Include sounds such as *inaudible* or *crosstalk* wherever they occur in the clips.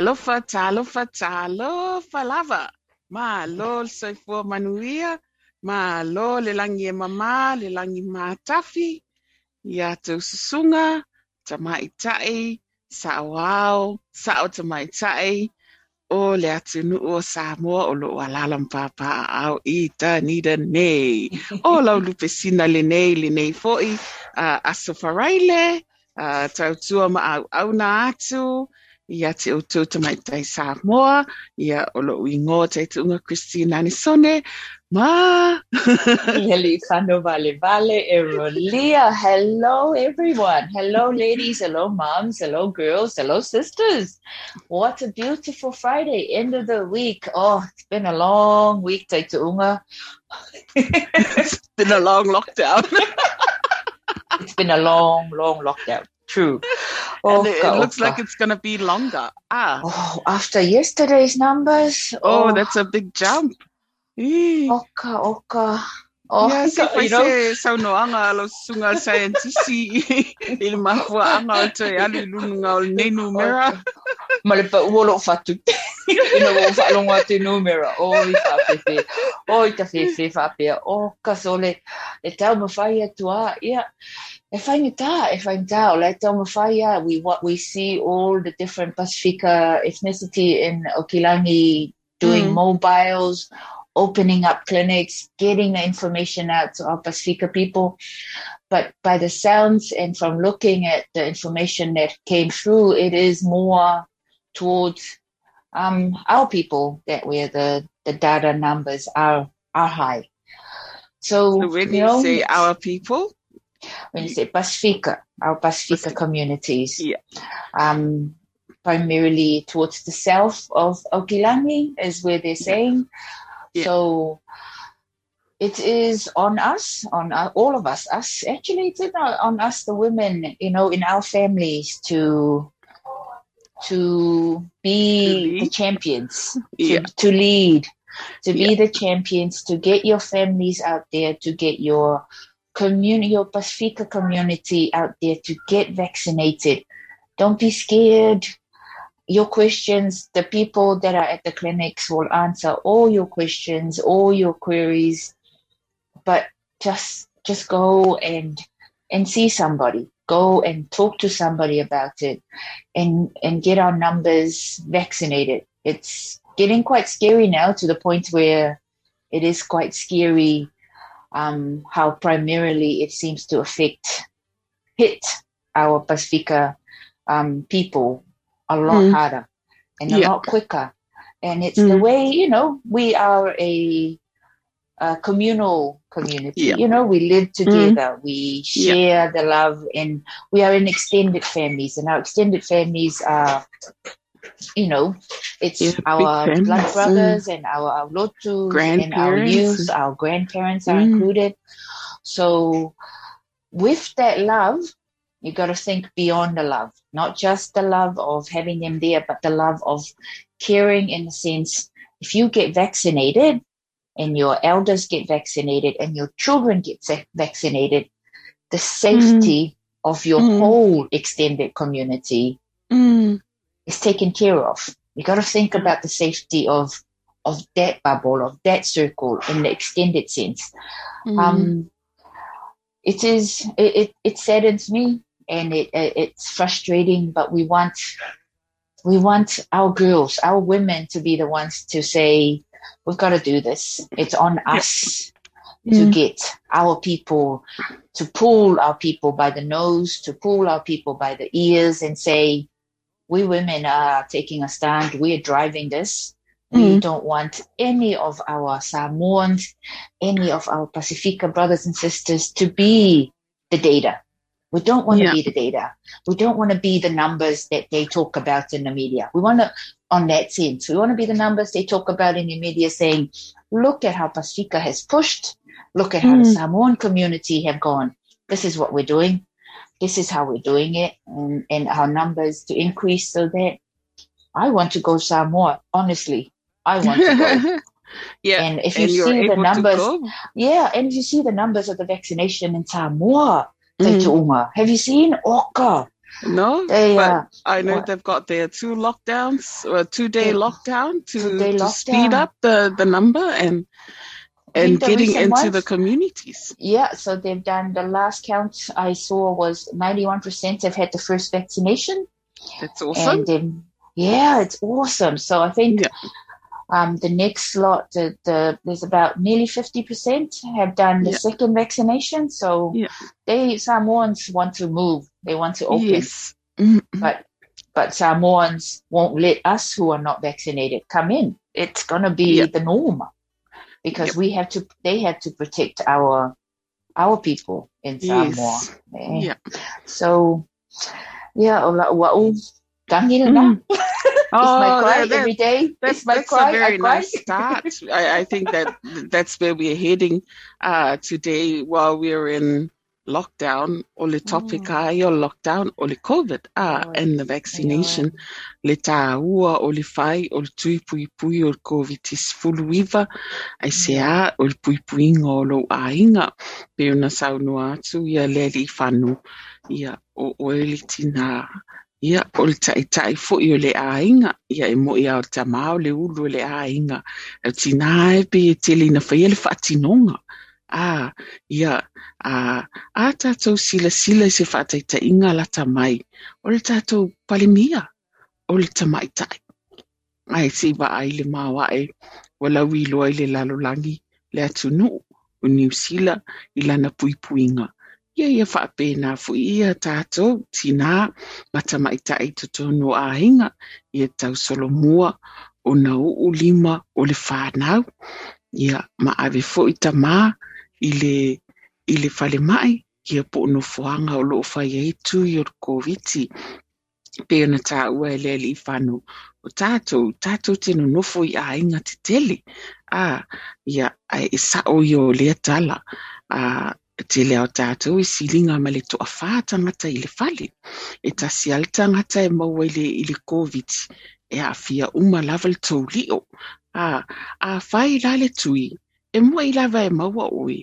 Talofa, talofa, talofa lava. Ma lo le soifua manuia, ma lo le langi e mama, le langi mātafi, ia tau susunga, ta maitai, sa wao, sa o le atu nu o Samoa o lo alalam papa au i ta nida nei. O lau lupe sina le nei, le nei foi, uh, aso faraile, uh, tau tua ma au au na atu, ia te o tau tamaitai Samoa, ia o lo uingo te tunga Christine Anisone, ma! *laughs* Lily Fano Vale Vale Erolia. Hello, everyone. Hello, ladies. Hello, moms. Hello, girls. Hello, sisters. What a beautiful Friday, end of the week. Oh, it's been a long week, Taituunga. it's been a long lockdown. *laughs* it's been a long, long lockdown. True. *laughs* and it, it looks like it's going to be longer. Ah. Oh, after yesterday's numbers. Oh, oh that's a big jump. Oka, oka. Oh, yeah, si *laughs* you know, sau no anga lo sunga scientisi *laughs* i le mahua anga o te ali lununga o ne numera. Ma le pa uolo fatu. Ina wo fa longa te numera. O i fa pepe. O i ta fa pe. O ka so le le tau ma atua. Ia. E whaingata, e whaingata, o lai tau mawhaia, we, what we see all the different Pacifica ethnicity in Okilangi doing Mm. mobiles, opening up clinics, getting the information out to our Pacifica people. But by the sounds and from looking at the information that came through, it is more towards um, our people that where the, the data numbers are are high. So, So when you you know, say our people, when you say Pacifica, our Pacifica communities, Yeah. um, primarily towards the south of Okilangi is where they're saying. Yeah. So it is on us, on uh, all of us, us actually, it's on us, the women, you know, in our families to to be To the champions, Yeah. to, to lead, to be Yeah. the champions, to get your families out there, to get your community, your Pacifica community out there to get vaccinated. Don't be scared. Your questions, the people that are at the clinics will answer all your questions, all your queries. But just just go and and see somebody. Go and talk to somebody about it and and get our numbers vaccinated. It's getting quite scary now to the point where it is quite scary um, how primarily it seems to affect hit our Pacifica um, people a lot Mm. harder and a Yeah. lot quicker. And it's the Mm. way, you know, we are a, a communal community. Yeah. You know, we live together, we Yeah. share the love, and we are in extended families. And our extended families are, you know, it's Yeah, our blood mm. brothers and our, our lotus and our youth, our grandparents are Mm. included. So, with that love, you got to think beyond the love, not just the love of having them there, but the love of caring in the sense if you get vaccinated and your elders get vaccinated and your children get vac- vaccinated, the safety of your Mm. whole extended community Mm. Is taken care of. You got to think about the safety of of that bubble, of that circle in the extended sense. Mm. Um, it is it, it, it saddens me and it, it it's frustrating, but we want we want our girls, our women to be the ones to say, we've got to do this. It's on us to Mm. get our people to pull our people by the nose, to pull our people by the ears and say, we women are taking a stand. We're driving this. We Mm. don't want any of our Samoans, any of our Pacifica brothers and sisters to be the data. We don't want to Yeah. be the data. We don't want to be the numbers that they talk about in the media. We want to, on that sense, we want to be the numbers they talk about in the media saying, look at how Pacifica has pushed. Look at how the Mm. Samoan community have gone. This is what we're doing. This is how we're doing it and, and our numbers to increase so that I want to go Samoa. Honestly, I want to go. *laughs* yeah. And if you and see the numbers, yeah, and if you see the numbers of the vaccination in Samoa, Mm. Have you seen Oka? No, They but uh, I know what? they've got their two lockdowns or two day Yeah. lockdown to, Two-day to lockdown. speed up the, the number and and getting into ones- the communities. Yeah, so they've done the last count I saw was 91% have had the first vaccination. That's awesome. Then, yeah, it's awesome. So I think Yeah. um, the next lot, the, the there's about nearly 50% have done the Yeah. second vaccination. So Yeah. they Samoans want to move. They want to open. Yes. Mm, mm. but but Samoans won't let us who are not vaccinated come in. It's gonna be Yeah. the norm because we have to. They have to protect our our people in Samoa. Yes. Eh, Yeah. So yeah, wa'u kangil na. Mm. *laughs* It's my Oh, cry that- every day. That's, my that's cry. a very nice start. I, I think that *laughs* that's where we're heading uh, today while we're in lockdown. O le topic Mm. ai o lockdown o le COVID uh, Oh, and the vaccination. Le tāua o le whai o le tui pui pui o le COVID-19 ai se a o le pui pui o lo ainga pe una saunua atu ia le li whanu. Ia o o e li tina ia o le tai tai fo i o le ainga ia e mo ia o le tamao le ulu o le ainga e tina e pe e tele na whaia le whaatinonga a ia a a tatou sila sila i se whaataitainga lata mai o le tatou palimia o le tamaitai. Ai si wa ai le mawa e wala wi loa i le lalolangi le atunu o New Zealand i lana puipuinga. Ia ia whaapena fu ia tātou tina ma tamaitai totonu a hinga ia tau solo mua o na uu lima o le whanau. Ia ma ave fo i ta mā i le, le fale mai ia po no fuanga o loo fai ai tu i o koviti pe ona tā ua e lea lii whanu. O tātou, tātou tino nofo i a inga te tele. A ia e sa o i o lea tala. A te leo tātou i silinga ma le toa whātangata i le whale. E tasi al tangata e maua i le, i le COVID. E a fia uma lava le tau lio. A, a whai la le tui, e mua i lava e maua oi,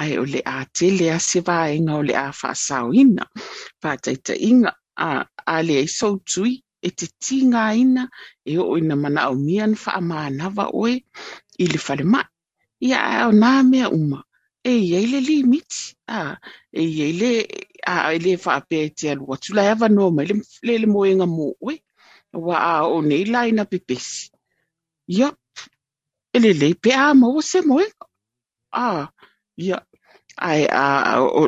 ai o le a te le a se wā inga o le a whaasau ina, whātaita inga, a, a le e sau tui, e te tinga ina, e o ina mana o mian wha maa nawa oi, i le whale mai. Ia a o nā mea uma, e iei le limiti, a, e iei le, a, e le wha apea te alu watu, la ewa no mai, le, le, le moenga mo oi, wa a o nei laina pepesi. Ia, ele le pe a mo se mo e. A, ia, ai a o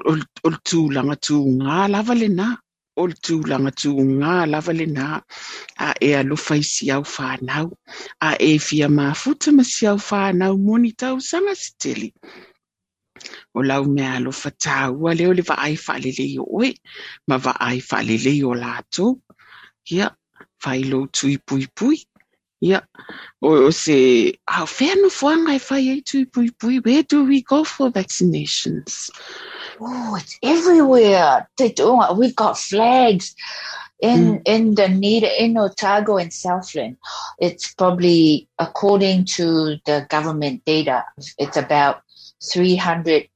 o tu langa tu nga lava le na. O tu langa tu nga lava le na. A e a lo fai si au fa nau. A e fia ma futa ma si au fa nau moni tau sanga steli. O lau me a lo fatau ua leo le va ai fa le le o e. Ma va ai fa le le o lato. Ia, fai lo tui pui pui. Ia, o, o se, a whea no whanga whai ei tui pui pui, where do we go for vaccinations? Oh, it's everywhere. They do. We've got flags in Mm. in Dunedin, in Otago, and Southland. It's probably according to the government data. It's about three hundred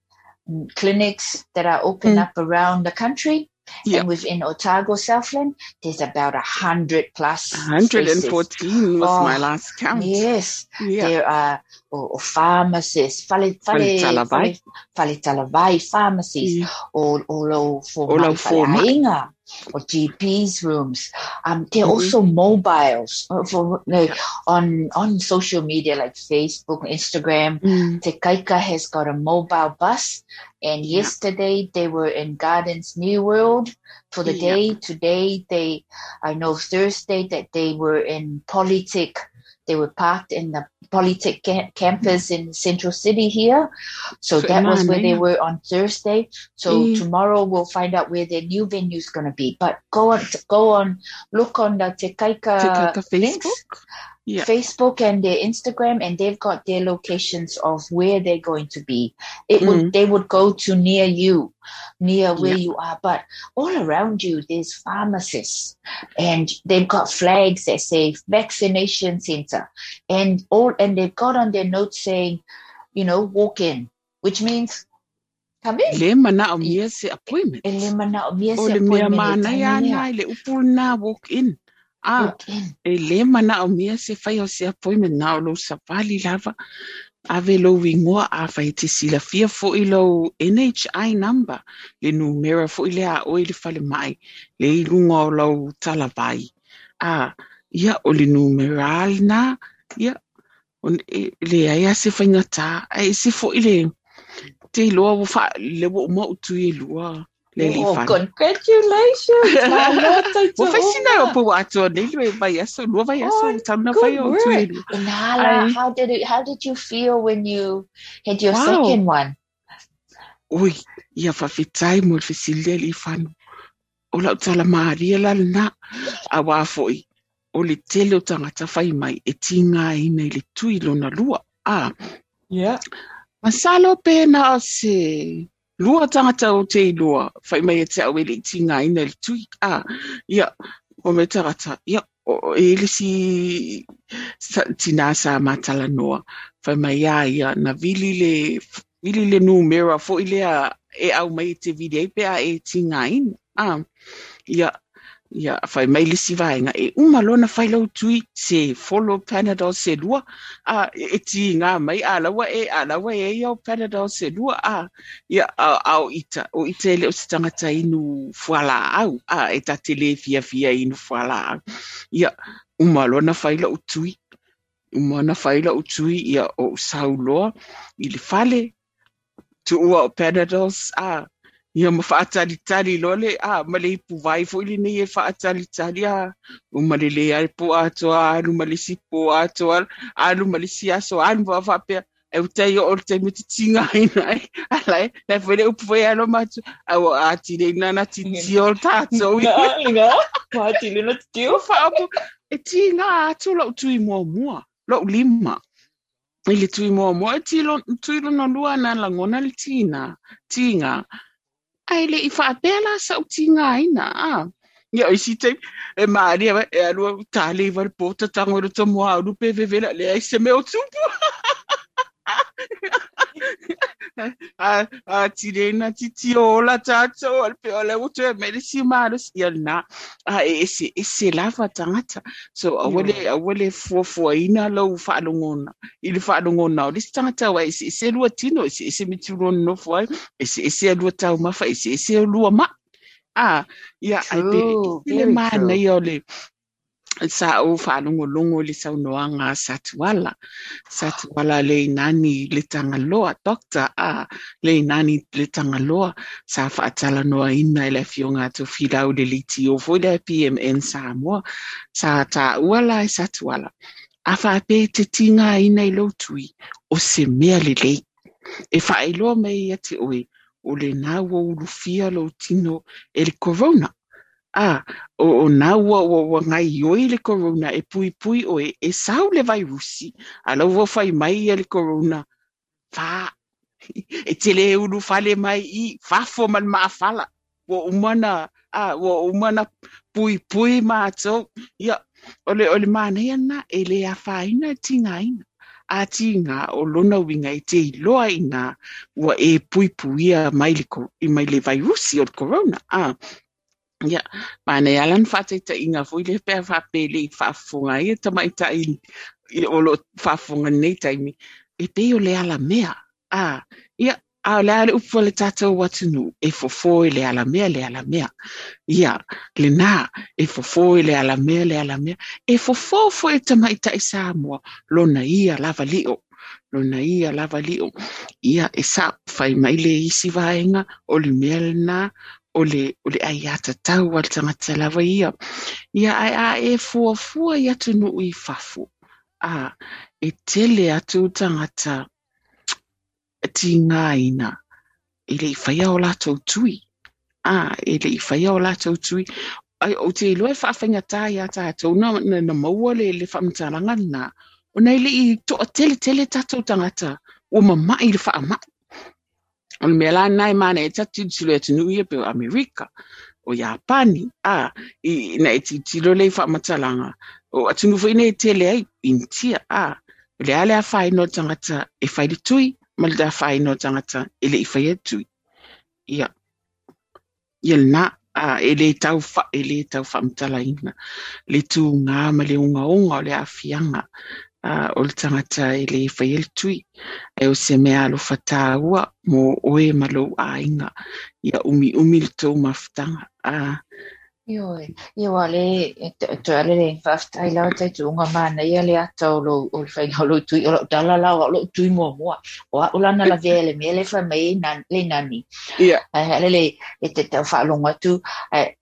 clinics that are open Mm. up around the country. Yeah. And within Otago, Southland, there's about a hundred plus. spaces. 114 was Oh, my last count. Yes, Yeah. there are or, or pharmacists, Fale-talavai. fale, fale talavai pharmacies, Yeah. or or lo for O mai lau fale for mai. Or GPs rooms. Um, there are Mhm. also mobiles uh, for like, on on social media like Facebook, Instagram. Mm. Te Kaika has got a mobile bus, and yesterday they were in Gardens New World for the day. Today they, I know Thursday that they were in Polytech. They were parked in the Polytech ca- campus in Central City here. So that was where they were on Thursday. So Yeah. tomorrow we'll find out where their new venue is going to be. But go on, go on, look on the Te Kaika, Te Kaika links. Facebook? Yeah. Facebook and their Instagram, and they've got their locations of where they're going to be. It would mm-hmm. they would go to near you, near where Yeah. you are, but all around you there's pharmacists, and they've got flags that say vaccination center, and all and they've got on their notes saying, you know, walk in, which means come in. Le mana o appointment. Elimina o mia O se le appointment mana tainea. na le upul na walk in. Ah, Walk in. e le mana o mia se fai o se appointment na o lo savali lava. Ave lo wingoa a fai te sila fia fo i lo NHI number. Le numera fo i le a o i le fale mai. Le i lunga o lo talavai. Ah, ia o le numeral na. Ia, o le e- le aia se fai ngata. Ai se fo i le te loa wo fa le wo mo tu i lua. Le li Oh, fale. congratulations! *laughs* Malota Wo fai sina o Tuuma. po ato nei lue vai aso, lua vai aso, Oh, tauna good o tu work. i lua. Inala, Ai. how did it? How did you feel when you had your Wow. second one? Oi, ia whawhitai mo le whisilia li whanu. O lau tala maaria la na, a wā foi. O le tele o tangata whai mai, e tinga ina i le tui lona lua. Ah, Yeah. masalo pēna o se lua tangata o te ilua, whai mai e te awele i ti ngā ina li tui, a, ia, o me tangata, ia, o e ili si sa, tina sa mātala noa, whai mai a ia, na vili le, vili le nū mera, fo ile a e au mai te vide, pe a e ti ina, a, ia, ia fai mai le sivaenga e uma lona fai lau tui se follow Panadol se lua. A e ti nga mai a lawa e a lawa e ia Panadol se lua. A ia au ita o ita ele o se tangata inu fuala au. A e ta tele fia fia inu fuala au. Ia uma lona fai lau tui. Uma na fai lau tui ia o sauloa i le fale tu ua o Panadols a ia ma faatalitali loa le a ma le ipu vai foʻi lenei e faatalitali a uma le lē ale po atoa alu ma le sipo atoa alu ma le siaso alu ma faapea e utai o le taimi titigaina *laughs* ai ala e lai foi le upu foi alo matu au atileina na titio o *laughs* le tatou Nga, maatili faapu e tiga atu loʻu tui muamua loʻu lima. I le tui muamua e tui lona lua na lagona le tina tiga ai le i whaapea la sa uti ngā ina, a. Ia, i si e maari awa, e alua tāle i wale pōta tango ro tomo a urupe vevela, le ai se me o tupu. *laughs* *laughs* a, a tire na titi o la tātou, al pe o le utu e mere si maaro si al a e ese, ese lava tangata. So, a wale, a wale fua fua ina lau whaalongona, i le whaalongona o le tangata wa ese, ese lua tino, ese, ese mitulon no fua, ese, ese lua tau mafa, ese, ese lua ma. Ah, ia, ai pe, True, i le very mana true. i o le, sa o whanongolongo le saunoanga satuala. Satuala le nani le tangaloa, doctor a le nani le tangaloa sa whaatala noa ina i le fionga to whilau le liti o le PMN Samoa sa ta uala e satuala. A whape te tinga ina i lotui o se mea le lei. E whaeloa mai te oe o le ua ulufia lo tino e le corona. Ah, o, o nā ua ua ua ngai oi le corona e pui pui o e, e sau le virusi. A lau ua fai mai ia le corona. fa *laughs* e tele le ulu fale mai i, fafo man maa fala. Wa umana, a wa umana pui pui mātou. Ia, ole, ole mānei ana e le a whaina tinga ina. A tinga o lona winga i te iloa ina wa e pui puia mai mai le virusi o corona. Ah, Ia, mana e alan ta inga fwy le pēr whāpele i whaafunga i e tamaita i, i o lo whaafunga nei taimi. E pe o le ala mea. Ah, ia, a le ale upo le tātou watunu e fofo e le ala mea, le ala mea. Ia, le nā, e fofo e le ala mea, le ala mea. E fofo fo e tamaita i Samoa, lona ia lava lio. Lona ia lava lio. Ia, e sa, fai mai le isi vaenga, o le mea le nā, o le o le ai ata tau al tangata lava ia. Ia ai a e fua fua i atu nu i fafu. A e tele atu tangata ti ngā ina. E le i whaia o lātou tui. A e le i whaia o lātou tui. Ai o te loe whaafenga tā i ata atu. Na, na, na maua le le whamtaranga na. O nei le i to a tele tele tātou tangata. O mamai le whaamai. O le mea la nai mana e tatu tilo e tunu ia pe Amerika, o Japani, a, i, na e titilo le wha matalanga, o atunu fo ina e tele ai, intia, a, le ale a whai no tangata e whai le tui, ma le da whai no tangata e le i whai e tui. Ia, ia na, a, e le tau wha, e le tau wha matala ina, le tu ngā ma le unga unga o le a fianga, a, o le tangata e le i whai e le tui, e o se mea alo whataua mo oe malo a inga ia umi umi le tau mafutanga. A, Ioi, ia wale, to ale le whaftai lau tai tu unga mana, ia le atau lo o le whainga lo tui, o lo tala lau, o lo tui mua mua. O a ulana la vele, me le wha mei le nani. ia, hele le, e te tau whaalonga tu,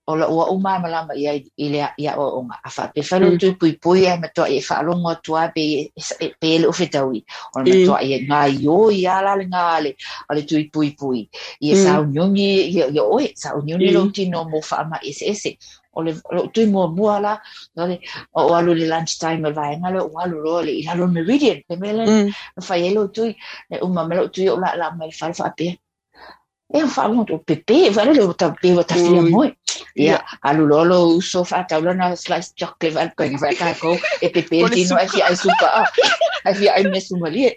o la ua uma malama ia i le ia o onga. A wha pe whalo Mm. tu pui pui, ai matua i whaalonga tua pe, pe le uwhi taui. O le Mm. matua i ngā io i ala le ngā ale, o le tui pui pui. Ia e Mm. sa unioni, i e oe, sa unioni Mm. lo tino mo whaama ese ese. O le, o le tui mua mua la, o le, o alu le lunch time o vai ngalo, o alu ro le, i lalo meridian, le mele, mm, whai elo tui, le uma melo tui o la la mai whare wha pe. E o wha o pepe, whare le o ta pe o ta fia Ui. moi. Ia, alu lolo uso whātau lana slice chocolate al whai kako e pe pe Kone tino e suka. fi ai suka a. E fi ai me sumalie.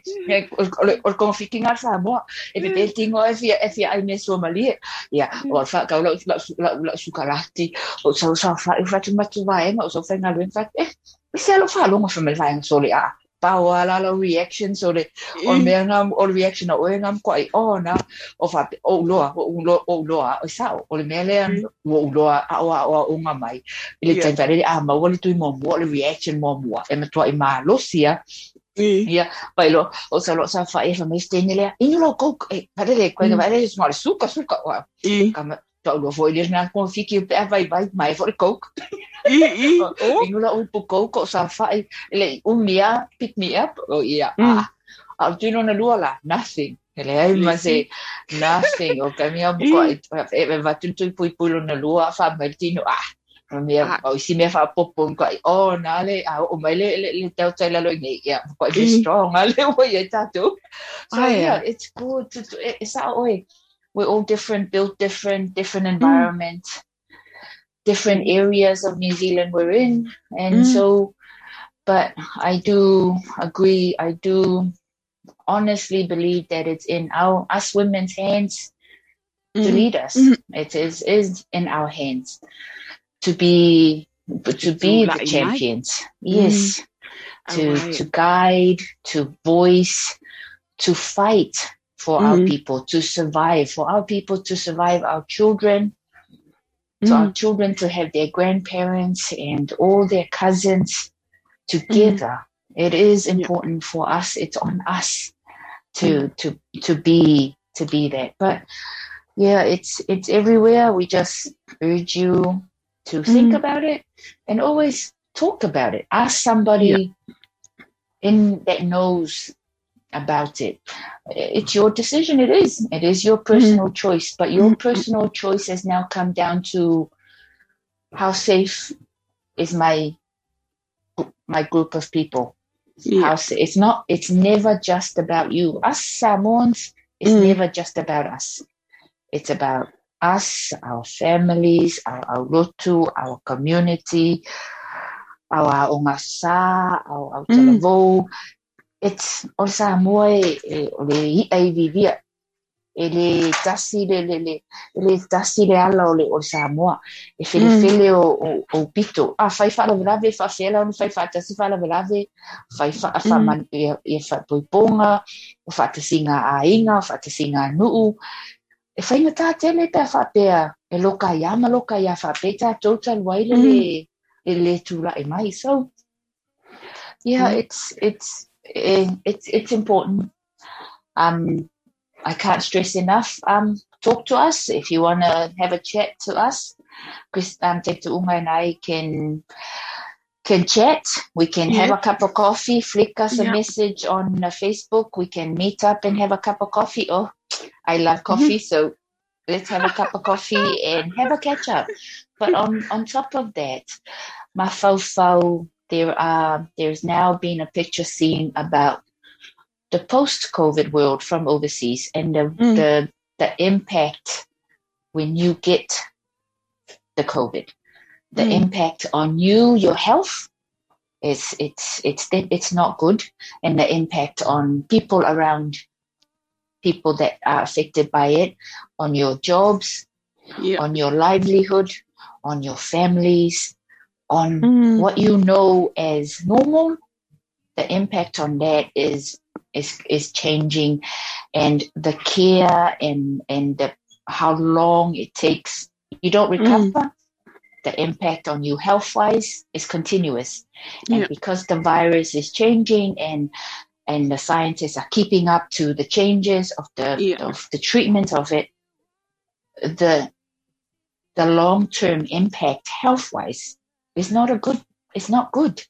Or kon fiking ar sa moa. E pe pe tino e fi e fi ai me sumalie. Ia, o whākau lau lau lau suka rati. O sa sa wha i whatu matu vaenga o sa whainga luen what. Eh, e se alo whalonga whamel vaenga sole a. Pau ala la reaction sole. O mea ngam, o reaction a oe ngam koe, o na, o fa o loa o loa o loa o sa o le mele an o loa a o a o nga mai ile Yeah. tai vare a ma o le tu mo mo le reaction mo mo e ma to i ma lo sia I. ia pai lo o sa lo sa fa e fa me stene le i lo ko e pare le ko Mm. vare small suka suka wa I. kama to lo foi le na ko fiki pe vai vai mai for ko I. I. O. i lo u ko ko sa fa e le u mia pick me up o ia Mm. a a tu no na lua la nothing ele ai ma se nothing o ka mia Mm. ko e e va tu tu pui pui na lua fa mai tino ah o mia Ah. o si me fa popo ko o na le a o mai le le le tau tai la lo ngi ya ko be Mm. strong ale o ye tatu so Ah, yeah yeah. it's good to, to it's that way we're all different built different different environments different areas of New Zealand we're in and Mm. so but I do agree I do honestly believe that it's in our us women's hands to Mm. lead us. Mhm. It is is in our hands to be to be the champions. Yes, to Alright. to guide, to voice, to fight for our Mhm. people, to survive, for our people to survive, our children, to our children to have their grandparents and all their cousins together. It is important for us. It's on us to to to be to be that. But yeah, it's it's everywhere. We just urge you to think Mm. about it and always talk about it. Ask somebody in that knows about it. It's your decision. It is. It is your personal choice. But your Mm. personal choice has now come down to how safe is my my group of people. Yeah. How it's not. It's never just about you. Us Samoans. It's Mm. never just about us. It's about us, our families, our, our rotu, our community, our ongasa, our, our Mm. It's o Samoa e, e, o le i vivia. E le tasi le, le, le, le tasi le ala o le o Samoa. E fele Mm. o, o, o pito. A fai fa la velave, fa fela, no fai fa tasi fa la velave, fai fa, fa Mm. man, e, e fa poiponga, o fa tasi ngā ainga, o fa tasi ngā nuu. E fai na tā tele pe fa pea, e loka ia ma loka ia fa pe tā total waile Mm. le, le tula e mai. So, yeah, Mm. it's, it's, eh, it's, it's important. Um, I can't stress enough. Um, talk to us if you want to have a chat to us. Chris, um, Te and I can can chat. We can have a cup of coffee. Flick us a message on uh, Facebook. We can meet up and have a cup of coffee. Oh, I love coffee, so let's have a cup of coffee and have a catch up. But on on top of that, my fau there are there's now been a picture seen about the post-COVID world from overseas and the Mm. the the impact when you get the COVID, the Mm. impact on you, your health. It's it's it's it's not good, and the impact on people around people that are affected by it, on your jobs, Yeah. on your livelihood, on your families, on Mm. what you know as normal, the impact on that is is is changing, and the care and and the how long it takes. You don't recover. The impact on you health wise is continuous, and Yeah. because the virus is changing and and the scientists are keeping up to the changes of the Yeah. of the treatment of it, the the long term impact health wise is not a good it's not good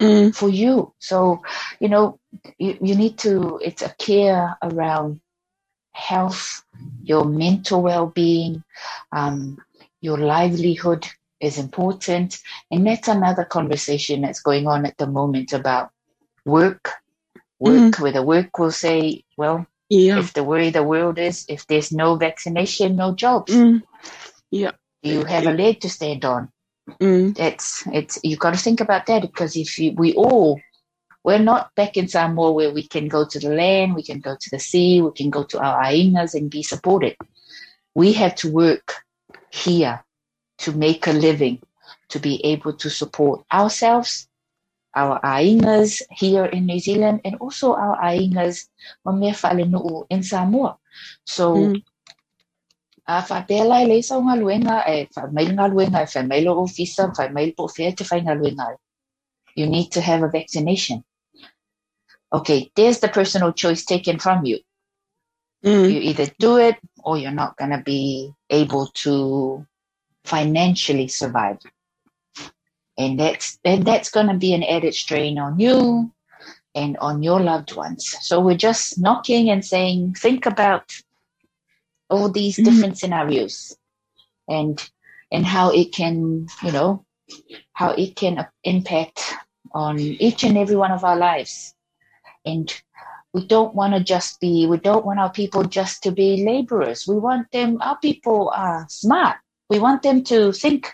Mm. for you so you know you, you need to it's a care around health your mental well-being um, your livelihood is important and that's another conversation that's going on at the moment about work work where the work will say well Yeah. if the way the world is if there's no vaccination no jobs Mm. Yeah. you you have a leg to stand on. Mm. It's it's you've got to think about that because if you, we all we're not back in Samoa where we can go to the land, we can go to the sea, we can go to our ainas and be supported. We have to work here to make a living, to be able to support ourselves, our ainas here in New Zealand, and also our aingas in Samoa. So, Mm. A whapela e leisa o ngā luenga, e luenga, e whamail o ofisa, whamail po te whai ngā luenga. You need to have a vaccination. Okay, there's the personal choice taken from you. Mm. You either do it or you're not going to be able to financially survive. And that's and that's going to be an added strain on you and on your loved ones. So we're just knocking and saying, think about all these Mhm. different scenarios and and how it can, you know, how it can impact on each and every one of our lives. And we don't want to just be, we don't want our people just to be laborers. We want them, our people are smart. We want them to think,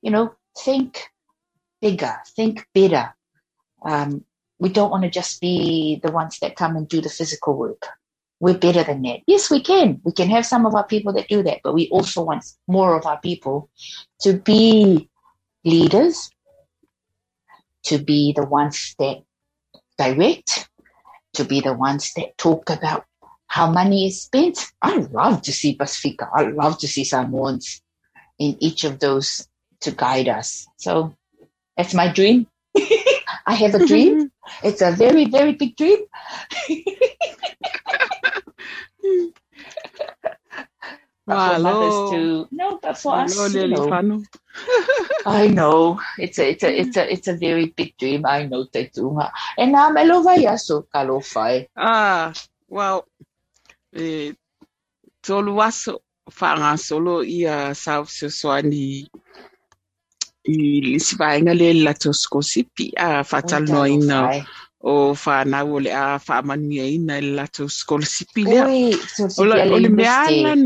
you know, think bigger, think better. Um, we don't want to just be the ones that come and do the physical work. We're better than that. Yes, we can. We can have some of our people that do that, but we also want more of our people to be leaders, to be the ones that direct, to be the ones that talk about how money is spent. I love to see Pacifica. I love to see Samoans in each of those to guide us. So that's my dream. *laughs* I have a dream. *laughs* It's a very, very big dream. *laughs* But for Malo. mothers to no, but for us, Malo you know. I know it's a it's a it's a it's a very big dream. I know te tunga. E nā melo vai aso ka lo whai. Ah, well, e, tolu aso whaanga solo i a South Soswani i lisi vaenga le lato skosipi a whatal no ina o whanau o le a whaamanuia ina le lato skosipi lea. Oi, so si O le, kia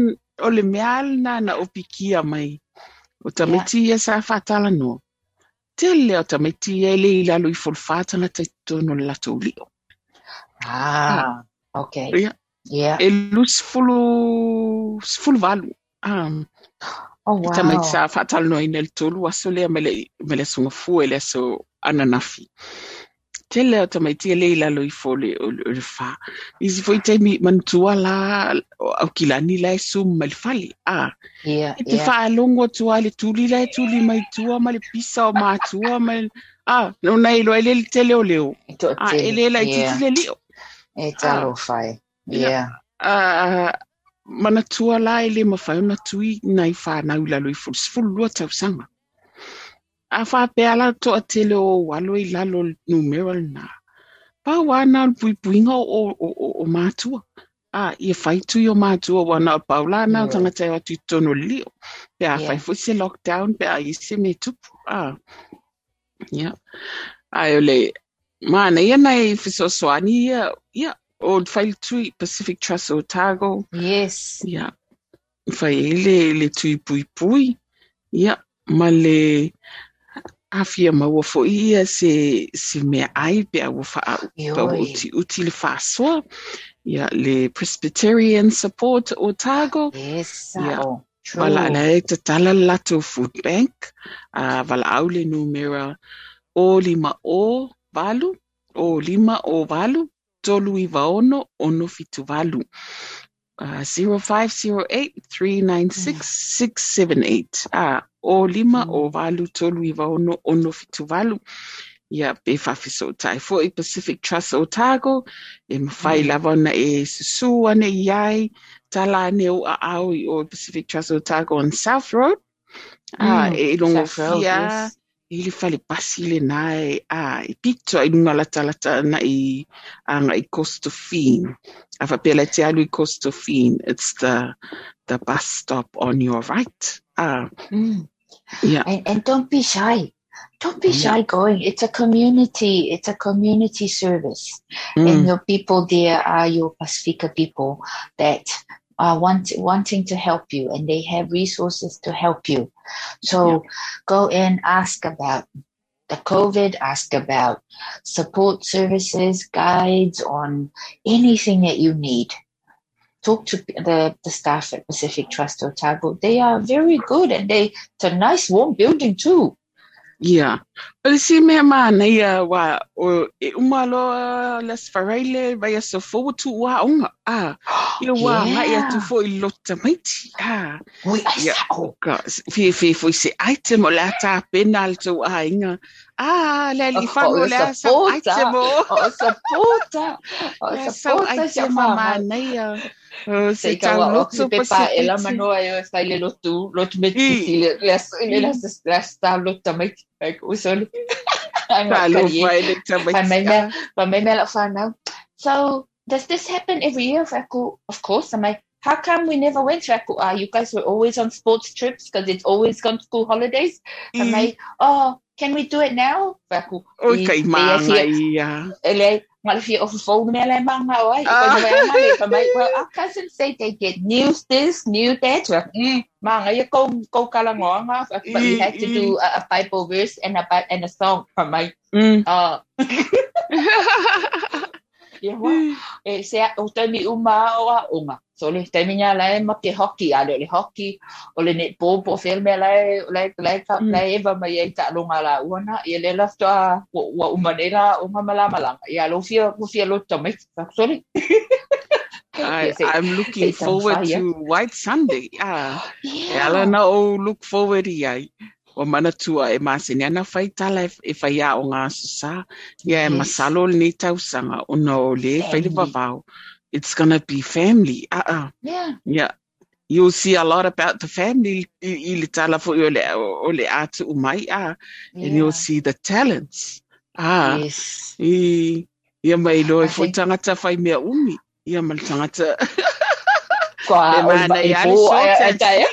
o le le meala, mistake. o le meala na o pikia mai. O tameti yeah. sa whatala no. Tele o tameti e le ilalo i fulfatanga te tono le lato ulio. Ah, okay. Yeah. Yeah. E lus fulu, fulu valu. Um, Oh wow. Tamai wow. sa whatala no ina le tolu aso lea mele, mele sunga fu e le so ananafi. Tele o tamai tia le ilalo i fole o le o le wha. Isi foi taimi mantua la au kilani la e sum mal fali. Ah, Yeah, E te yeah. whaalongo tua le tuli le tuli mai tua ma le pisa o mātua ma le... Ah, no nei lo ele le tele o leo. To Ah, te- ele la i yeah. titi le leo. E talo whai. Yeah. Yeah. Ah, mana tua la ele ma whai ona tui nai whanau la lui fulu fulu lua tau sanga. A whapea la to a tele o walo i lalo numeral na. Pa wana pui puinga o, o, o, o mātua. Ah, ia whai tui o mātua wana o paulana o Yeah. tangata e watu i tono leo. Pe a Yeah. whai fusi lockdown, pe a isi me tupu. Ah, yeah. Ai ole, mana ia nei fisoswani ia, ia, o whai tui Pacific Trust Otago, Yes. ia, whai ele le tui pui pui, ia, ma le hawhia maua fo ia se, se mea ai pe a wafa au, ua Yoi. uti, uti le ia, le Presbyterian Support Otago, Yes. Yeah. Oh, true. Wala ala e te tala lato food bank, uh, wala au le numera o lima o valu, o lima o valu, tolu ono fitu valu. Uh, 0508-396-678. Ah, o lima Mm. o valu, tolu i vaono, ono fitu valu. Ia, pe whawhiso tai. Fo i Pacific Trust Otago, e mawhai Mm. lava e susu ane i ai, tala ane o a au i o Pacific Trust Otago on South Road. Ah, Mm, e longo South fia, yes. I le fale pasi le nai, ah, i pito i lunga lata lata na i, anga i Costa Fine. A whapela te alu i Costa Fine, it's the, the bus stop on your right. Ah, Mm. yeah. And, and don't be shy. Don't be shy going. It's a community. It's a community service. And Mm, your people there are your Pacifica people that are want, wanting to help you and they have resources to help you. So go in, ask about the COVID, ask about support services, guides on anything that you need. Talk to the, the staff at Pacific Trust Otago. They are very good and they it's a nice warm building too. Ia. O le si mea mana ia wa *gasps* o umalo las whareile vai a so fo tu wa onga. Ah, ia wa Yeah. ngai atu fo i maiti. Ah, We I ia. saw. Ka fi fi fo se item o le ata pena le tu a inga. Ah, le li Oh, fa o o le sa support, item o. Oh. Oh, Le *laughs* sa item mama. mana ia. O Se se ikaw tau o lotu si pa Pepa se ela piti. manoa yo sa ile lotu lotu me I. titi le le le le le sta lotu me like usoli. I'm Ka not lo kari. vai le ta Pa may maiti. me pa may me la whanau. So does this happen every year? Faku, of course. I'm I? How come we never went? Faku, ah, you guys were always on sports trips because it's always on school holidays. I'm I. I? Oh, can we do it now? Faku, Oi i- kai i- manga i- ia. ele malafia of phone me le mang na oi Ah. ko me mali pa mai well our cousins say they get news this new that. Well mm mang ay ko ko kala ngonga but we had to do a, a bible verse and a and a song pa mai Mm. uh *laughs* *laughs* yeah wa e se o te mi uma o a unga so le te minya le ma ke hockey a le hockey o le netball po fel me le le le ka Mm. le eva mai e ta lunga la una e le la sta wa uma ne la unga mala mala ya lo fia lo fia lo to me sorry I, I'm looking forward to White Sunday. Ah, yeah Ela o look forward i. O mana tua e masini ana whai tala e, whai a o ngā susa. Ia e masalo le ni tausanga o na o le whai le Family. wawau. It's gonna be family. Ah, ah. yeah Yeah. You'll see a lot about the family i, i le tala fo i o le, o umai. Ah, and you'll see the talents. Ah, yes i, ia mai lo I fo tangata whai mea umi. Ia mai tangata. *laughs* kwa o *laughs* le i po a and ta ya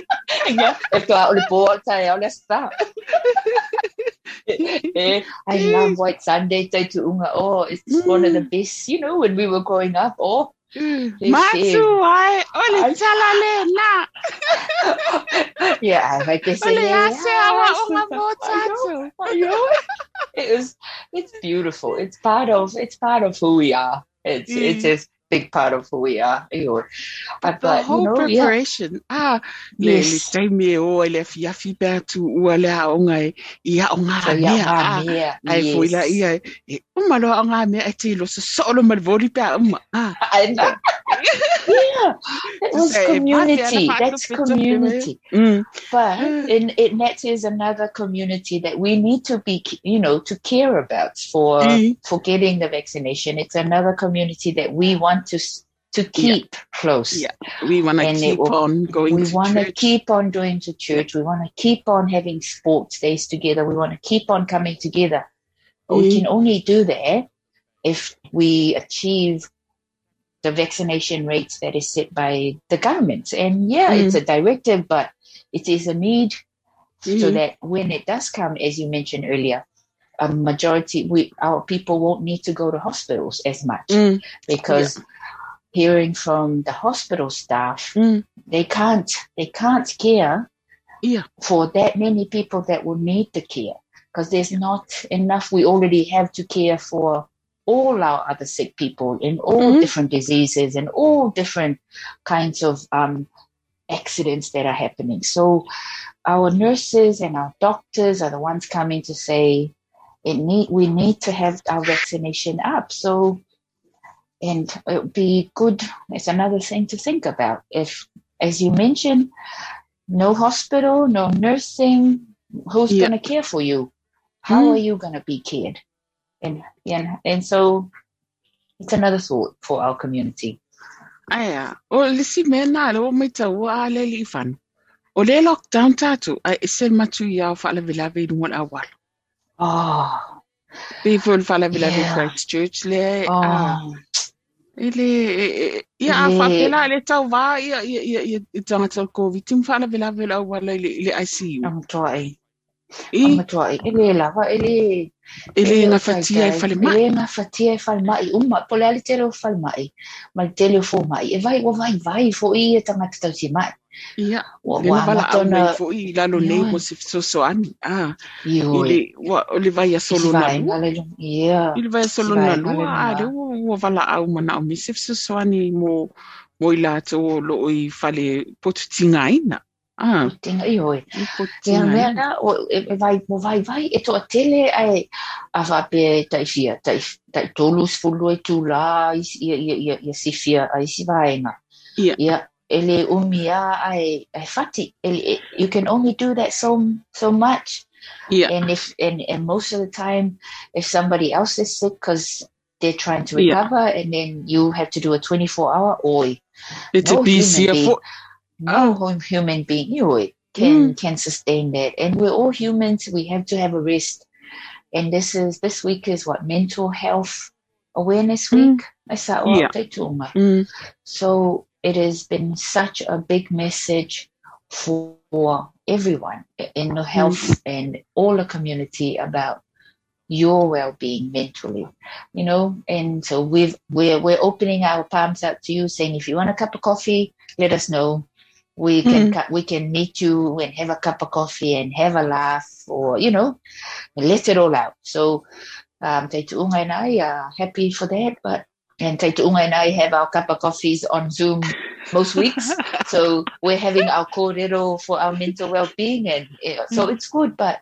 e kwa o le po ta ya o le sta *laughs* I love White Sunday Te Tuunga. Oh, it's one of the best, you know, when we were growing up. Oh, Matu ai, o le Ai. tala yeah, like O say, le ase awa o ngā mō I tātou. know, I know. *laughs* It was, it's beautiful. It's part of, it's part of who we are. It's, Mm. it's a big part of who we are. You. But, The but, whole you know, yeah. preparation. Ah, le le Yes. taimi e o le fiafi pēr tu ua le aonga e i a So, yeah, mea. Ah, yeah, ai la yes. ia e umalo a ngā mea e te lo sa solo ma le voli pēr uma. Ah, And, *laughs* uh, yeah, it was community. That's community. mm, But in, in that is another community that we need to be, you know, to care about for Mm. for getting the vaccination. It's another community that we want to to keep close. Yeah, we want to keep will- on going we want to keep on going to church. We want to keep on having sports days together. We want to keep on coming together. But we Mm. can only do that if we achieve the vaccination rates that is set by the government. And yeah, Mm. it's a directive, but it is a need so Mm. that when it does come, as you mentioned earlier, a majority we our people won't need to go to hospitals as much Mm, because hearing from the hospital staff, mm, they can't they can't care yeah, for that many people that will need the care because there's not enough. We already have to care for all our other sick people in all Mhm. different diseases and all different kinds of um, accidents that are happening. So our nurses and our doctors are the ones coming to say it need we need to have our vaccination up. So and it would be good. It's another thing to think about. If, as you mentioned, no hospital, no nursing, who's Yeah. going to care for you? How Mm. are you going to be cared? And and and so it's another thought for our community. Aia, o le si mea nā le o mai tau a le li whanu. O le lockdown tātou, ai e se matu i au whala vila vei nunga a wala. Oh, Pe fo le whala vila. Christchurch le, a, oh, e le, e- e- ia a Le- whapela le tau wā, ia, ia, ia, ia, i tangata o COVID, tim whala vila vei au wala i le, le ICU. I'm trying. I, Amatua e ele lava ele ele nga fatia e whale mai. Ele nga fatia e whale mai. Uma, pole ali te reo whale mai. Ma te reo fo mai. E vai, o vai, vai, fo i e tangata tau si mai. Ia, Wa, le na wa, wala au matona, mai fo i lalo nei Ia. mo se soso ani. Ah, Ioi. ile, wa, o le vai a solo na Vai, lua. ngale, ia. Ile vai a solo Vai, na ngale lua. Ah, lunga. le ua ua wala au mana au mi se soso ani mo mo i lato o lo i whale potu tinga ina. Ah, Tinga, ioi. i potu Ia tinga mea ina. na, o, e, e vai, mo vai, vai, e toa tele ai, a whape tai fia, tai, tai tolu sfulu e tu la, ia, ia, ia, ia si fia, ai si vaenga. Ia. Ia, ele umia ai, ai fati. You can only do that so, so much. Ia, And if, and, and most of the time, if somebody else is sick because they're trying to Yeah. recover, and then you have to do a 24 hour, oi, It's no bisi human a fo. no hum- human being you know, can can sustain that and we're all humans we have to have a rest and this is this week is what mental health awareness Mm. week I said, oh, Yeah. Mm, so it has been such a big message for everyone in the health and all the community about your well-being mentally you know? And so we've we're we're opening our palms out to you saying if you want a cup of coffee let us know. We can Mm. we can meet you and have a cup of coffee and have a laugh or you know let it all out. So um Te Tuunga and I are happy for that but and Te Tuunga and I have our cup of coffees on Zoom most *laughs* weeks. So we're having our kōrero for our mental well-being and uh, so it's good but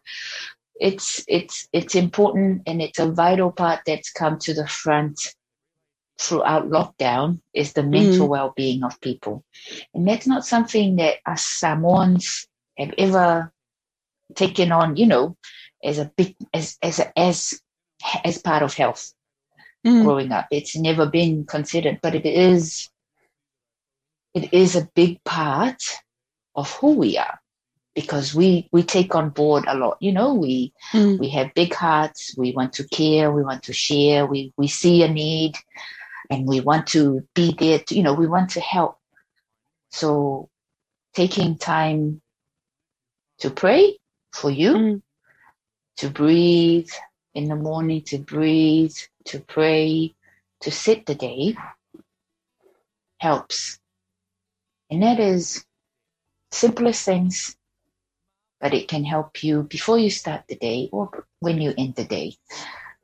it's it's it's important and it's a vital part that's come to the front throughout lockdown is the mental well-being of people. And that's not something that us samoans have ever taken on you know as a big as as a, as as part of health mm, growing up. It's never been considered, but it is it is a big part of who we are because we we take on board a lot. You know, we mm, we have big hearts. We want to care. We want to share. We we see a need, and we want to be there. To, you know, we want to help. So, taking time to pray for you mm, to breathe in the morning, to breathe, to pray, to sit the day helps. And that is simplest things, but it can help you before you start the day or when you end the day.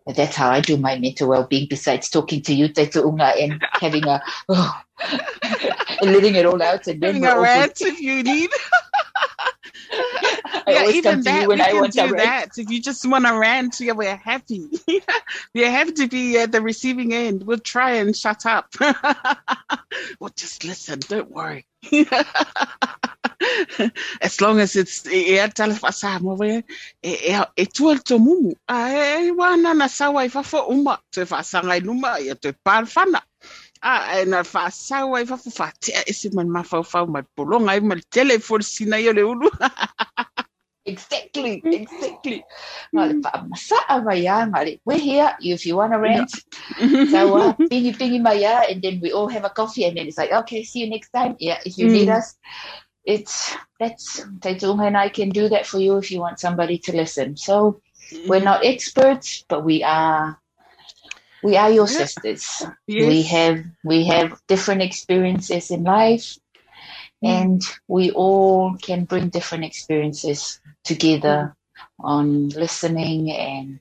But that's how I do my mental well-being besides talking to you, Te Unga, and having a, oh, *laughs* and letting it all out. And then Having a rant if you need. *laughs* Yeah, always even come to that you when I can want do rant. that. If you just want to rant, yeah, we're happy. *laughs* we're happy to be at the receiving end. We'll try and shut up. *laughs* we'll just listen. Don't worry. *laughs* as long as it's e e tala whasa mo we e tual to mumu a e wana na sawa i fafo uma te whasanga i numa i te pārwhana a na whasawa i fafo whatea e se man mawhau whau mai polonga i mal tele for sina i o le ulu Exactly, *laughs* exactly. Ngale pa masaa maya ngale. We're here if you want to rant. So uh, *laughs* pingy pingy maya, and then we all have a coffee, and then it's like, okay, see you next time. Yeah, if you need Mm. us, it's that's Taitunga and I can do that for you if you want somebody to listen. So we're not experts, but we are we are your sisters. Yes. We have we have different experiences in life. Mm. and we all can bring different experiences together on listening and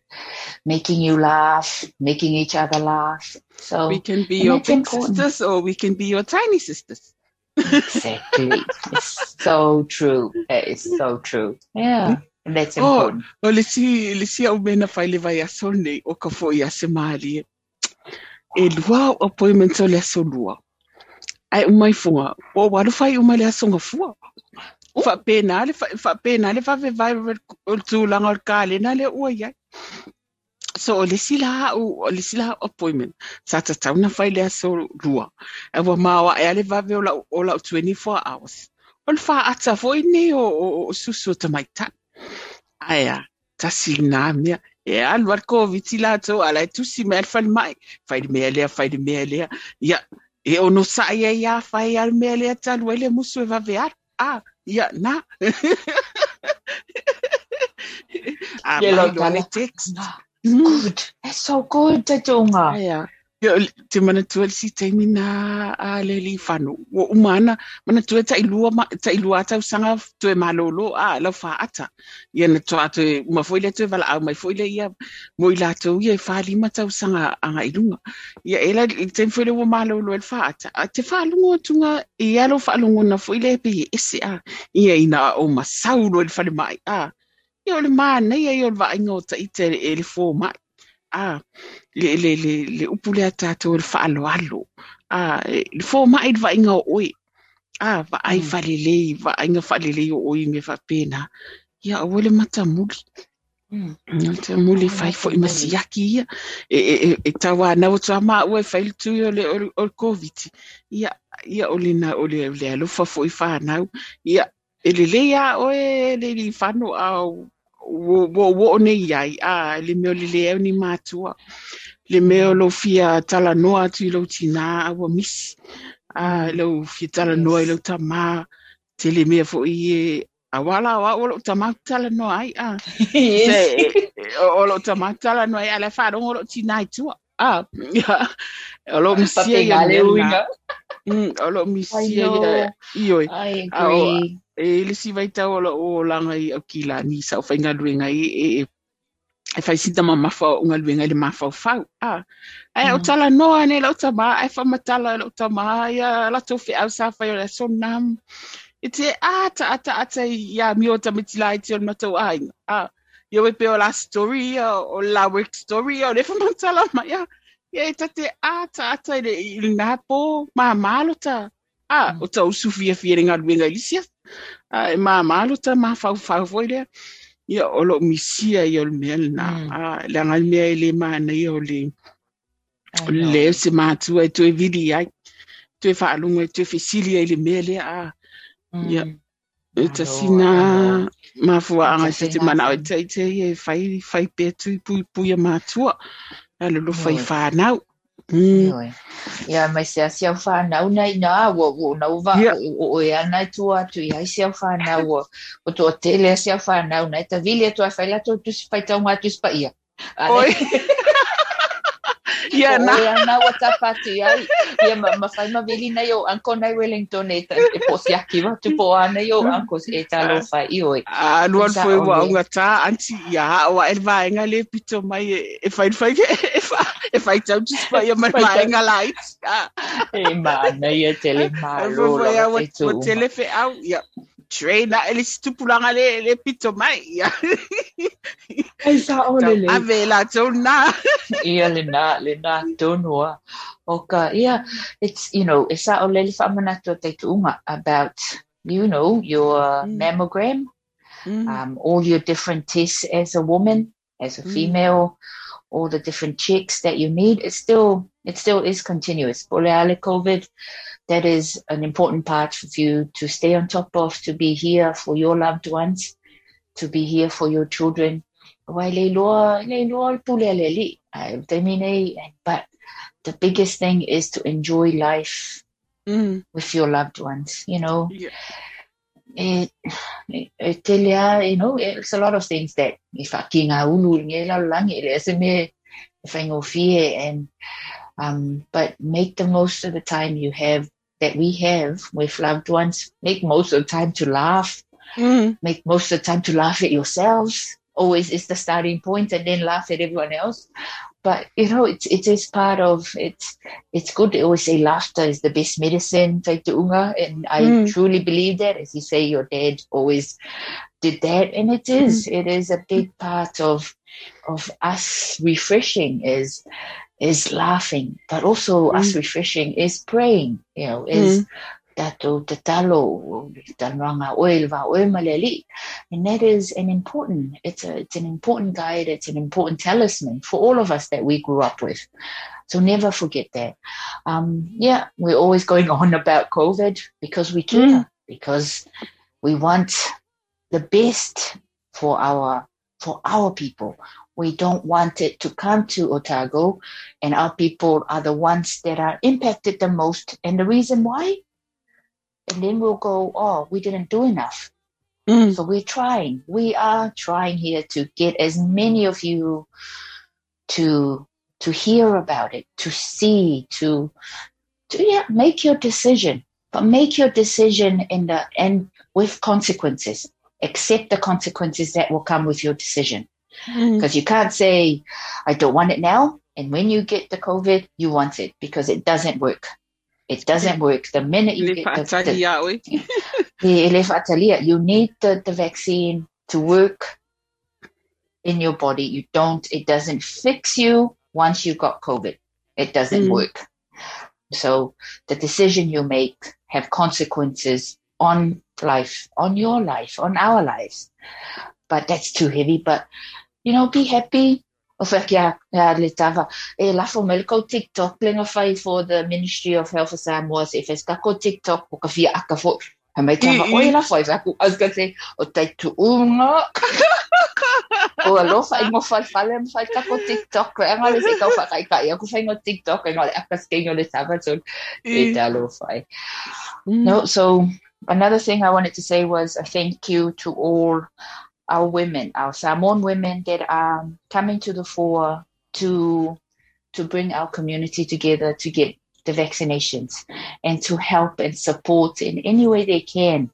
making you laugh, making each other laugh. So we can be your big important. sisters or we can be your tiny sisters exactly, it's so true. Is so true. Yeah, hmm? and that's Oh. important. Oh, o le si le si au mena fai le vai aso nei o ka fo ia se mali e lua o appointment o le aso lua ai umai funga o walu fai umai le aso nga fua fa pena le fa pena le fa ve vai o tu langa o kale na le ua iai so o le sila o o le sila appointment. Sa ta tau na fai le aso lua e wa mawa e ale va ve o la o la 24 hours. O le fa ata fo nei o o- o susu ta mai ta. Aia, tasi nā mea. E alu ar COVID i latou ala e tusi mea le falemaʻi mai. De mea lea, whai mea lea. Ia, e ono sa ia ia, whai ar mea lea talu, ele musu e vave ar. Ah, ia. Ah, mai loa le colour. text. No, good. That's so good, te tunga. Aia. Ia, te mana tua le si taimi na a le li whanu. O umana, mana tua ta ilua, ma, ta ilua tau sanga tue malolo a lau wha ata. Ia na toa te, ma foi le tue wala au mai foi le ia, mo i lātou ia e wha lima tau sanga anga ilunga. Ia e la, i te foi le ua malolo e le wha ata. A te wha alungo tunga, i alo wha alungo na foi le pe i ese a. Ia ina o masaulo e le whale mai a. Ia o le mana, ia i o le wa ingo ta i te e le fō mai. Ah, le le le le upu le tātou le whaaloalo. Ah, e, le fō mai le vainga o oi. Ah, va ai Mm. whalelei, va ainga whalelei o oi me whapena. Ia, o le mata muli. Mm. Mata muli Oh, fai mata fo i muli. masiaki ia. E, e, e, e tawa na o tua maa ua e whai tu o le, o, le- o le COVID. Ia, ia o le na, o le, le alofa fo i whanau. Ia, e le le ia o e le li whanu au wo wo wo nei a le meo le le ni matua le meo lo fia tala noa tu lo tina a wa mis. A lo fia tala noa i lo tama te le mea fo i e a wala wa o lo tama tala noa ai a. O o lo tama tala noa ai a le fa o lo tina i tua. A *laughs* lo misia Papi ia mea. Mm, o lo misia ia know. Ioi I a o agree. e le si vai tau lo o langa i o kila ni sa o whainga luenga i e e e whai sita ma mafa o unga luenga i le mafa o fau a ai o Mm. tala noa ne lau tama ai wha matala lau tama ia la tau whi au sa whai o le sonam e te ata ata ata ia mi o tamitila i te o matau ainga a ia we pe o la story o la work story o le wha matala ma ia ia e tate ata ata i le i le ngapo ma malo ta a Mm. o tau sufia fia ringa luenga i lisia a e ma malo ta ma fau fau foi le ia o lo misia i o le mea na Mm. a le anga mea i le ma na i o le I o le know. leo se mātua e tue vidi ai tue whaalunga e tue whesili ai le mea lea a ia Mm. e I ta know, sina I know. mafua anga It's a te te thing mana o e happen. tei tei e whai whai pē tui pui pui a mātua a le lo whai Ioi. Mm. Ia mai se asia whanau nei nā, wo, wo nau wa, ia. o, o e ana atu i ai sia whanau, o, o tō tele asia whanau nei, ta vile tua whaila tua tusi pai tau ngā tusi pa ia. oi. *laughs* Ia o na e ana wa tapatu ai. Ia ma ma whai ma vili nei o anko nei Wellington e e po siaki wa tu po ana i o anko e talo whai i *laughs* oi a luan fwe wa unga tā anti ia o e vaenga le pito mai e e whai whai e whai e whai tau tis whai a mai Whai tau. vaenga lai a e mana ia tele Foi la wa te tu o tele fe au ia treina ele stupulanga le le pito mai ia ai sa o le le a vela tau na ia le na le na tonua o ka ia it's you know e sa o le le fa mana to te tuunga about you know your Mm. mammogram Mm. um, all your different tests as a woman, as a Mm. All the different checks that you need. It still it still is continuous. Boreale COVID, that is an important part for you to stay on top of, to be here for your loved ones, to be here for your children. Wai le loa- le loa pule. I- I mean, eh, But the biggest thing is to enjoy life Mm. with your loved ones, you know. Yeah. It, it, it telea, you know, eh, it's a lot of things that eh, eh, if I king a ulu nge la lang it is me I fear and um but make the most of the time you have that we have with loved ones. Make most of the time to laugh. Mm. Make most of the time to laugh at yourselves. Always is the starting point and then laugh at everyone else. But you know, it's it is part of it's it's good. They always say laughter is the best medicine, the unga, and I Mm. truly believe that. As you say, your dad always did that, and it hmm. is it is a big part of of us refreshing is is laughing, but also us hmm. refreshing is praying. You know, is hmm. Tato te talo oil va oil maleli. And that is an important it's a it's an important guide it's an important talisman for all of us that we grew up with. So never forget that. Um yeah we're always going *laughs* on about covid because we care because we want the best for our for our people. We don't want it to come to otago and our people are the ones that are impacted the most. And the reason why and then we'll go, oh, we didn't do enough. Mm. So we're trying. We are trying here to get as many of you to to hear about it, to see, to to yeah, make your decision. But make your decision in the end with consequences. Accept the consequences that will come with your decision. Mm. Because you can't say, I don't want it now. And when you get the COVID, you want it because it doesn't work. It doesn't work. The minute you get the, the, *laughs* the you need the, the vaccine to work in your body. You don't, it doesn't fix you once you got COVID. It doesn't Mm. work. So the decision you make have consequences on life, on your life, on our lives. But that's too heavy. But, you know, be happy. O whea kia, ia le tawa, e lafo TikTok, lenga whai for the Ministry of Health of Samoa, se whes ka ko TikTok, ka whia aka fo, ha mai Mm, e lafo, i waku, I was gonna say, o tai tu unga, o alofa i mo whai whale, mo whai ka ko TikTok, e ngale se kau whakai kai, aku whai ngo TikTok, e ngale aka skengo le so e te alofa ai. Mm. No, so another thing I wanted to say was a thank you to all our women, our Samoan women that are coming to the fore to to bring our community together to get the vaccinations and to help and support in any way they can.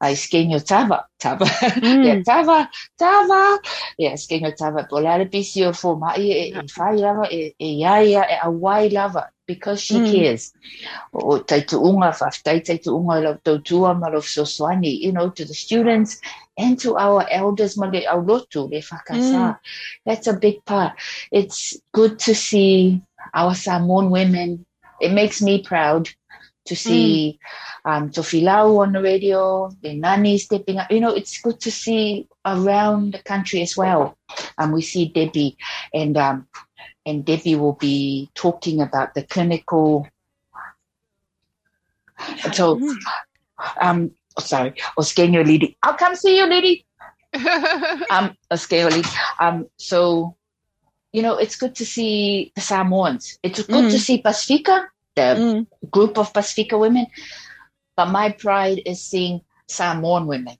I skenyo tava, tava, Mm. yeah, tava, tava, yeah, skenyo tava. Polare pisio for mai e e whai lava e e iaia e a wai lava because she Mm. cares. O tai tu unga whaftai tai tu unga lau tau tua ma soswani, you know, to the students and to our elders ma le au lotu le whakasa. That's a big part. It's good to see our Samoan women. It makes me proud to see um, Tofi Lau on the radio, the Nani stepping up. You know, it's good to see around the country as well. And we see Debbie and um, and Debbie will be talking about the clinical. So, Mm. um, oh, sorry, Oskenyo Lady. I'll come see you, Lady. *laughs* Um, Oskenyo Lady. Um, so, you know, it's good to see the Samoans. It's good to Mm. see Pacifica, the Mm. group of Pacifica women. But my pride is seeing Samoan women.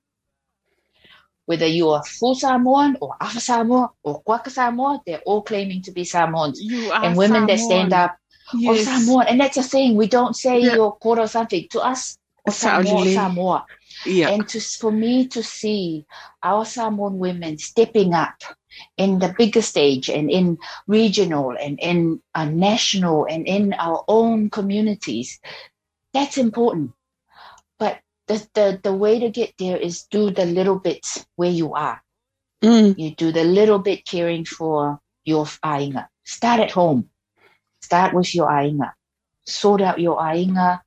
Whether you are full Samoan or Alpha Samoa or Kwaka Samoa, they're all claiming to be Samoans. You are and women that stand Samoan. up or Yes. Samoan. And that's the thing. We don't say Yeah. you're quarter or something. To us, or Samoa. Samoa. Yeah. And to, for me to see our Samoan women stepping up in the bigger stage and in regional and in uh, national and in our own communities, that's important. But the, the, the way to get there is do the little bits where you are. Mm. You do the little bit caring for your ainga. Start at home. Start with your ainga. Sort out your ainga,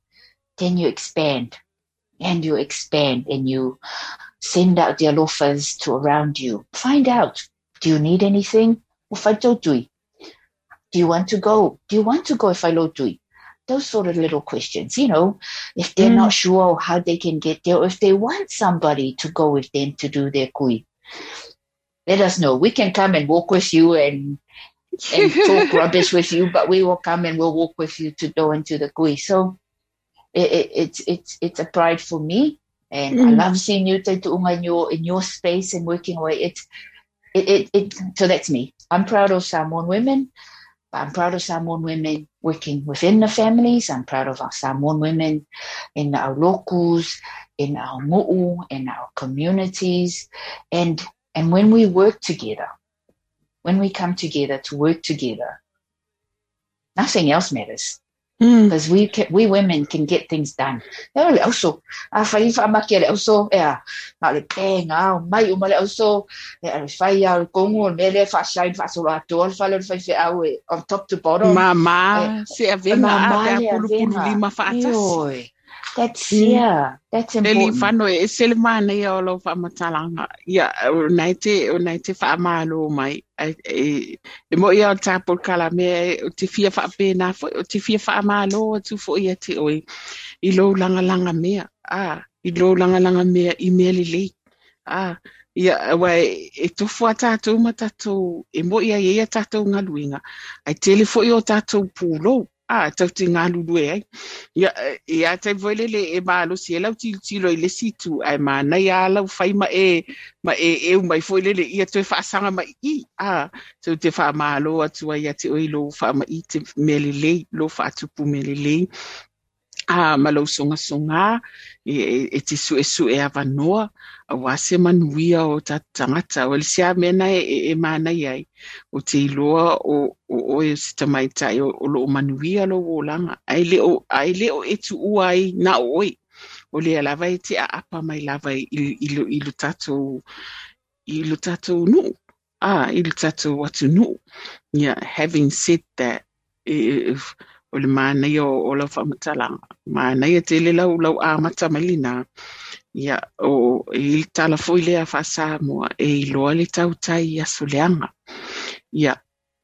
then you expand. And you expand and you send out the alofas to around you. Find out. Do you need anything? Do you want to go? Do you want to go if I lotui? Those sort of little questions, you know, if they're Mm. not sure how they can get there, or if they want somebody to go with them to do their kui. Let us know. We can come and walk with you and and talk *laughs* rubbish with you, but we will come and we'll walk with you to go into the kui. So it, it, it's it's it's a pride for me, and I Mm. love seeing you Tu'unga, in your in your space and working away. It's it, it it so that's me. I'm proud of Samoan women. I'm proud of Samoan women working within the families. I'm proud of our Samoan women in our locals, in our mu'u, in our communities, and and when we work together, when we come together to work together, nothing else matters Mm. because we can, we women can get things done. Pero le also, ah, fai fa makia le also, eh, na le penga, mai uma le also, eh, fai al kongo, me le fa shine fa so ato, fa le fai fe au, eh, on top to bottom. Mama, se avenga Mama a te le apulu pulu avenga. lima whaatasi. Ioi. That's, Mm. yeah, that's important. whano e sele mana ia o lo whamatalanga. Ia, nei te, o nei te whaamalo mai. E, e, mo ia o tāpul kala e, o te fia whaapena fo, o te fia whaamalo o tu fo ia te oi. I lo langa langa mea. Ah, i lo langa langa mea i mea li lei. Ah, ia, wai, e tofu a tātou ma tātou, e mo ia ia tātou ngaluinga. Ai tele fo i o tātou pūlo. A tau te ngā lulu e ai. Ia, ia tai voi lele e mā lo si e lau tilo tilo i le situ ai mā nei a lau whai ma e ma e e u mai foi lele ia toi whaasanga ma i a tau te wha mā lo atu ai a te oi lo wha ma i te mele lei lo wha atupu mele lei a malau songa songa e, e, te e su e awanoa a wase manuia o ta tangata o le sia mena e, e, e mana iai o te iloa o, o, o e si tamai tai o, o lo manuia lo o langa. Ai le o, ai le o e tu uai na oi. O le alava e te a apa mai lava i, i, i, i lo tato i tato nu ah, i lo tato watu nu yeah, having said that if, o le mānei o, o lau whamatalanga. Mānei e te le lau lau āmata malina. Ia, o i tala fwoi lea whasa mua e i loa le tau tai i. Ia,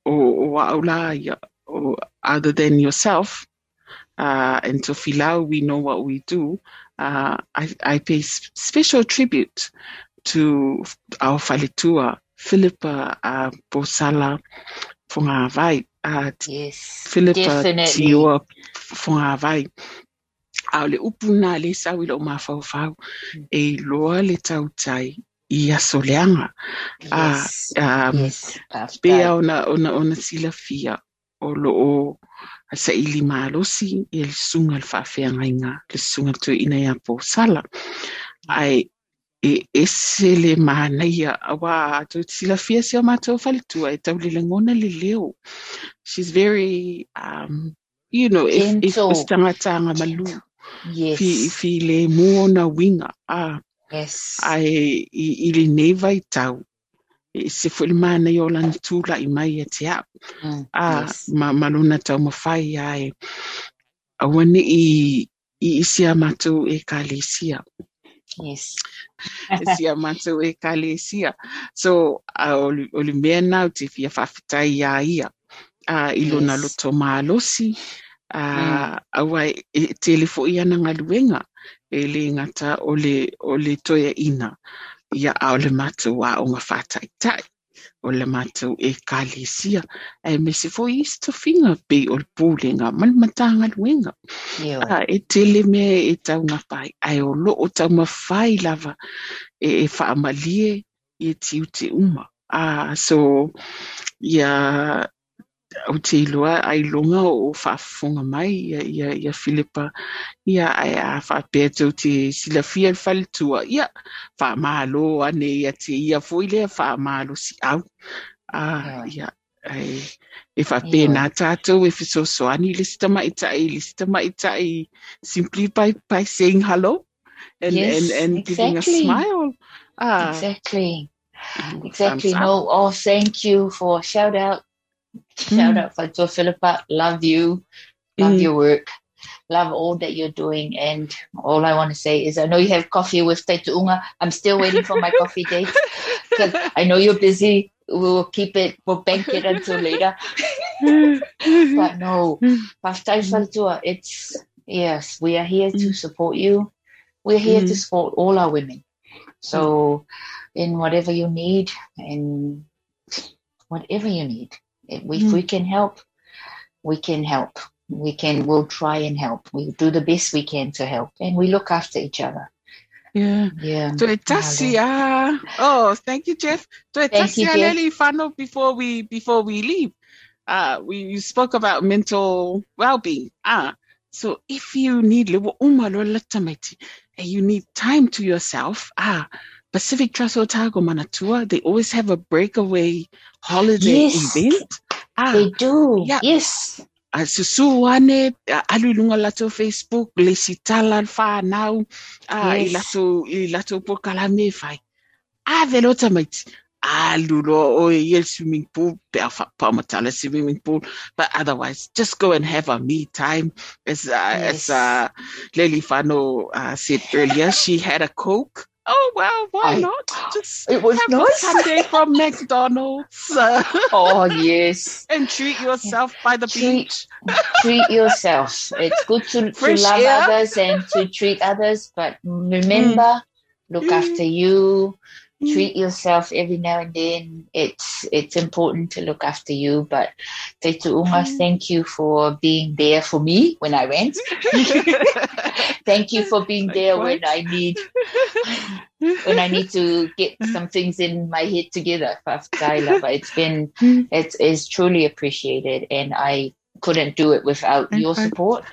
o, o aula, ia, o, other than yourself, uh, and to Filau, we know what we do. Uh, I, I pay special tribute to our Falitua, Philippa uh, Bosala Fungavai, a Yes. Philippa Definitely. Tioa whunga vai. A le upuna le sau i lo mawhauwhau mm. e eh, loa le tau tai i aso leanga. Yes. Um, yes. Pea ona, ona, ona sila fia o lo o sa ili malosi le sunga le inga, le sunga tu ina ia po sala. Mm. Ai, e ese le mānaia awa tu sila fia si o mātou whalitua e tau le le leo. She's very, um, you know, if, if Gentle. us tangatanga malu, Yes. fi, fi le muona winga, ah, Yes. ai i, i le neva i tau. E se fwili mana i o lani tūla i mai e te. Mm, Ah, yes. ma, maluna tau mawhai ai. Awane i, i isia mātou e ka le sia. Yes. sia mātou e ka le sia. So, a o le- o le mea nau te fia whawhitai ia ia. A i lona Yes. loto mālosi. A awa e telefo i ana ngā luenga. E le ngata o le, o le toia ina. Ia a o le mātou a o ngā whātai tai. O le mātou e ka le sia. E me se fo i sto finga pe o le pūlenga. Man matanga luenga. You. Ah, e tele me e tau ngā pai. Ai o lo o tau mawhai lava e, e whaamalie i e tiu te uma. Ah, so, ia, au te iloa, ai longa o whaafunga mai, ia, ia, ia Filipa, ia, ai a whaapea tau te sila fia le whalitua, ia, whaamalo ane ia te ia foile, whaamalo si au. Ah, ia, ai, e whapea Ia. nā tātou e whisosoani, le sita maitai, le sita maitai, simply by, by saying hello and, Yes, and, and giving a smile. Ah, Exactly. Exactly. No, oh, thank you for shout out. Shout Mm. out for to Philippa. Love you. Love Mm. your work. Love all that you're doing. And all I want to say is I know you have coffee with Taitu Unga. I'm still waiting for my coffee *laughs* date because I know you're busy. We'll keep it, we'll bank it until later. *laughs* But no, Pastor Faltua, it's yes, we are here to Mm. support you. We're here to Mm. support all our women. So, in whatever you need, and whatever you need, if we, Mm. we can help, we can help. We can. We'll try and help. We do the best we can to help, and we look after each other. Yeah. Yeah. So tasi ah. Oh, thank you, Jeff. So Thank tasi you, Jeff. leli whano before we before we leave. Uh, we you spoke about mental well-being. Ah, so if you need and you need time to yourself, ah, Pacific Trust Otago Manatua, they always have a breakaway holiday Yes. event. Ah, They do. Yeah. Yes. a susu ane a alulunga lato Facebook le sitala whanau a i Yes. lato i lato po kalame fai a velota maiti alulo o i el swimming pool pe a wha- pamatala swimming pool but otherwise just go and have a me time as uh, as Yes. uh, Lily Fano uh, said earlier she had a coke oh well why I- not just It was have a. Sunday from *laughs* McDonald's Oh yes. and treat yourself by the Treat- beach treat yourself. It's good to, to love air. others and to treat others, but remember, look Mm. after you. Treat yourself every now and then. It's it's important to look after you. But Te Tuunga, Mm. thank you for being there for me when I went. *laughs* thank you for being there when I need when I need to get some things in my head together. It's been it's, it's truly appreciated and I couldn't do it without your support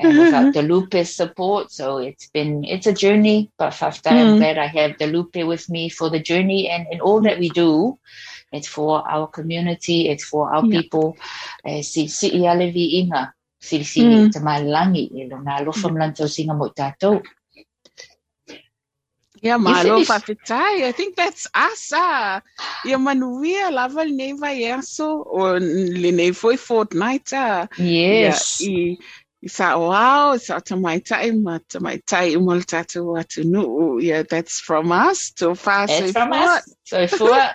and without the Lupe support. So it's been it's a journey, but I'm Mm. glad I have the Lupe with me for the journey and, and all that we do. It's for our community, it's for our Yeah. people. Eh, si si i ale vi inga, si si Mm. te malangi, i lo ngā lofa mlanto singa mo i tātou. Yeah, malo papitai. I think that's us. Ah, yeah, manuia lava nei vai eso o le nei foi fortnight. Ah, Yes. Yeah, i, i sa wow, sa tamai tai ma tamai tai umol tatu watu nu. Yeah, that's from us to far It's from us. So fua.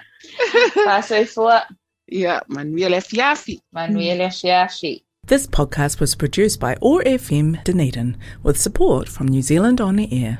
Pa so fua. Yeah, manuia le fiafi. Manuela Fiafi. This podcast was produced by OAR FM Dunedin with support from New Zealand On the Air.